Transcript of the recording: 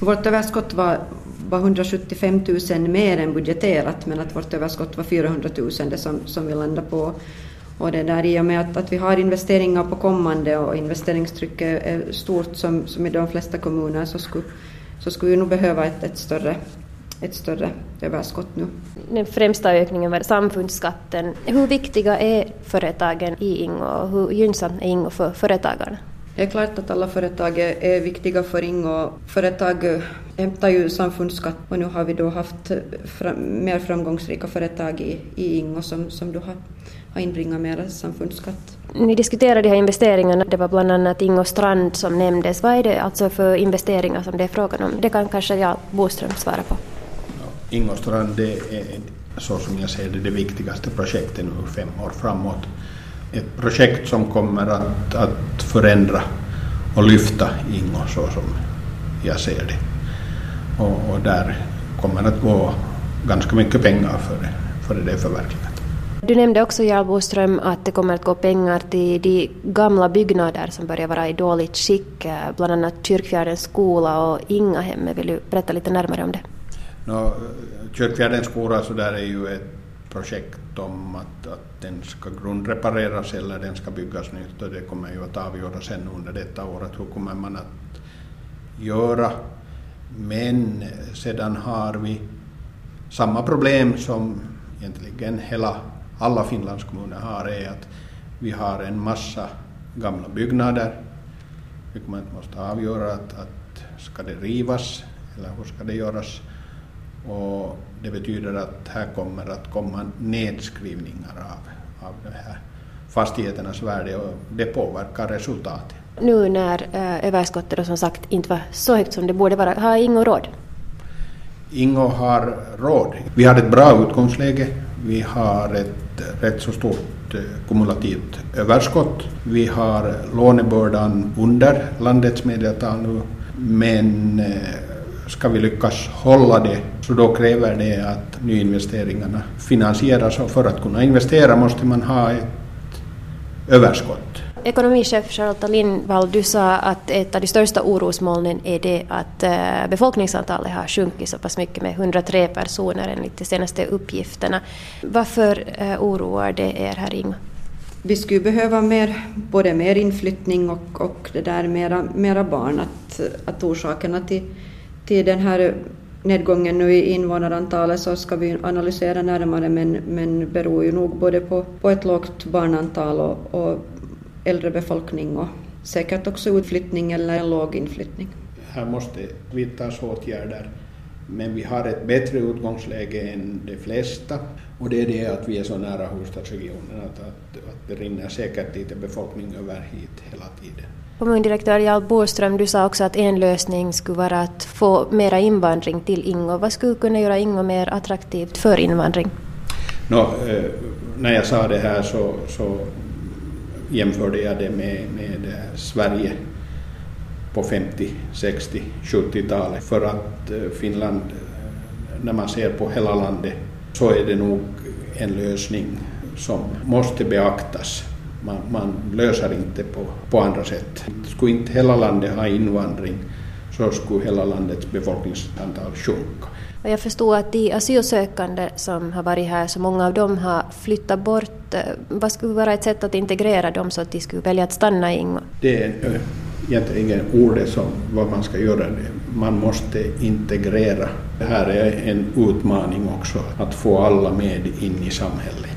Vårt överskott var, var 175 000 mer än budgeterat men att vårt överskott var 400 000 det som, som vi landade på. Och det där i och med att, att vi har investeringar på kommande och investeringstrycket är stort som, som i de flesta kommuner så skulle, så skulle vi nog behöva ett, ett större ett större överskott nu. Den främsta ökningen var samfundsskatten. Hur viktiga är företagen i Ingo och hur gynnsamt är Ingo för företagarna? Det är klart att alla företag är viktiga för Ingo. Företag hämtar ju samfundsskatt och nu har vi då haft fram, mer framgångsrika företag i, i Ingo som, som då har, har inbringat mer samfundsskatt. Ni diskuterade de här investeringarna, det var bland annat Ingo Strand som nämndes. Vad är det alltså för investeringar som det är frågan om? Det kan kanske jag Boström svara på. Ingo Strand det är så som jag ser det det viktigaste projektet nu fem år framåt ett projekt som kommer att, att förändra och lyfta Ingo så som jag ser det. Och, och där kommer att gå ganska mycket pengar för det, för det förverkligat. Du nämnde också, Jarl Boström, att det kommer att gå pengar till de gamla byggnader som börjar vara i dåligt skick, bland annat Kyrkfjärdens skola och Ingahemmet. Vill du berätta lite närmare om det? No, Kyrkfjärdens skola så där är ju ett projekt om att, att den ska grundrepareras eller den ska byggas nytt och det kommer ju att avgöras sen under detta året hur kommer man att göra. Men sedan har vi samma problem som egentligen hela, alla Finlandskommuner har är att vi har en massa gamla byggnader. Vi kommer att måste avgöra att, att ska det rivas eller hur ska det göras? Och det betyder att här kommer att komma nedskrivningar av, av de här fastigheternas värde och det påverkar resultatet. Nu när äh, överskottet som sagt inte var så högt som det borde vara, har Ingo råd? Ingo har råd. Vi har ett bra utgångsläge. Vi har ett rätt så stort eh, kumulativt överskott. Vi har lånebördan under landets medeltal nu, men eh, ska vi lyckas hålla det så då kräver det att nyinvesteringarna finansieras och för att kunna investera måste man ha ett överskott. Ekonomichef Charlotta Lindvall, du sa att ett av de största orosmolnen är det att eh, befolkningsantalet har sjunkit så pass mycket med 103 personer enligt de senaste uppgifterna. Varför eh, oroar det er här Ingo? Vi skulle behöva mer, både mer inflyttning och, och det där mera, mera barn. Att, att orsakerna till till den här nedgången nu i invånarantalet så ska vi analysera närmare men, men beror ju nog både på, på ett lågt barnantal och, och äldre befolkning och säkert också utflyttning eller en låg inflyttning. Här måste vidtas åtgärder men vi har ett bättre utgångsläge än de flesta och det är det att vi är så nära huvudstadsregionen att, att, att det rinner säkert lite befolkning över hit hela tiden. Kommundirektör Jarl Boström, du sa också att en lösning skulle vara att få mera invandring till Ingo. Vad skulle kunna göra Ingo mer attraktivt för invandring? No, eh, när jag sa det här så, så jämförde jag det med, med Sverige på 50, 60, 70-talet. För att eh, Finland, när man ser på hela landet, så är det nog en lösning som måste beaktas man, man löser inte på, på andra sätt. Skulle inte hela landet ha invandring så skulle hela landets befolkningsantal sjunka. Jag förstår att de asylsökande som har varit här, så många av dem har flyttat bort. Vad skulle vara ett sätt att integrera dem så att de skulle välja att stanna i Ingo? Det är egentligen ordet som vad man ska göra. Man måste integrera. Det här är en utmaning också, att få alla med in i samhället.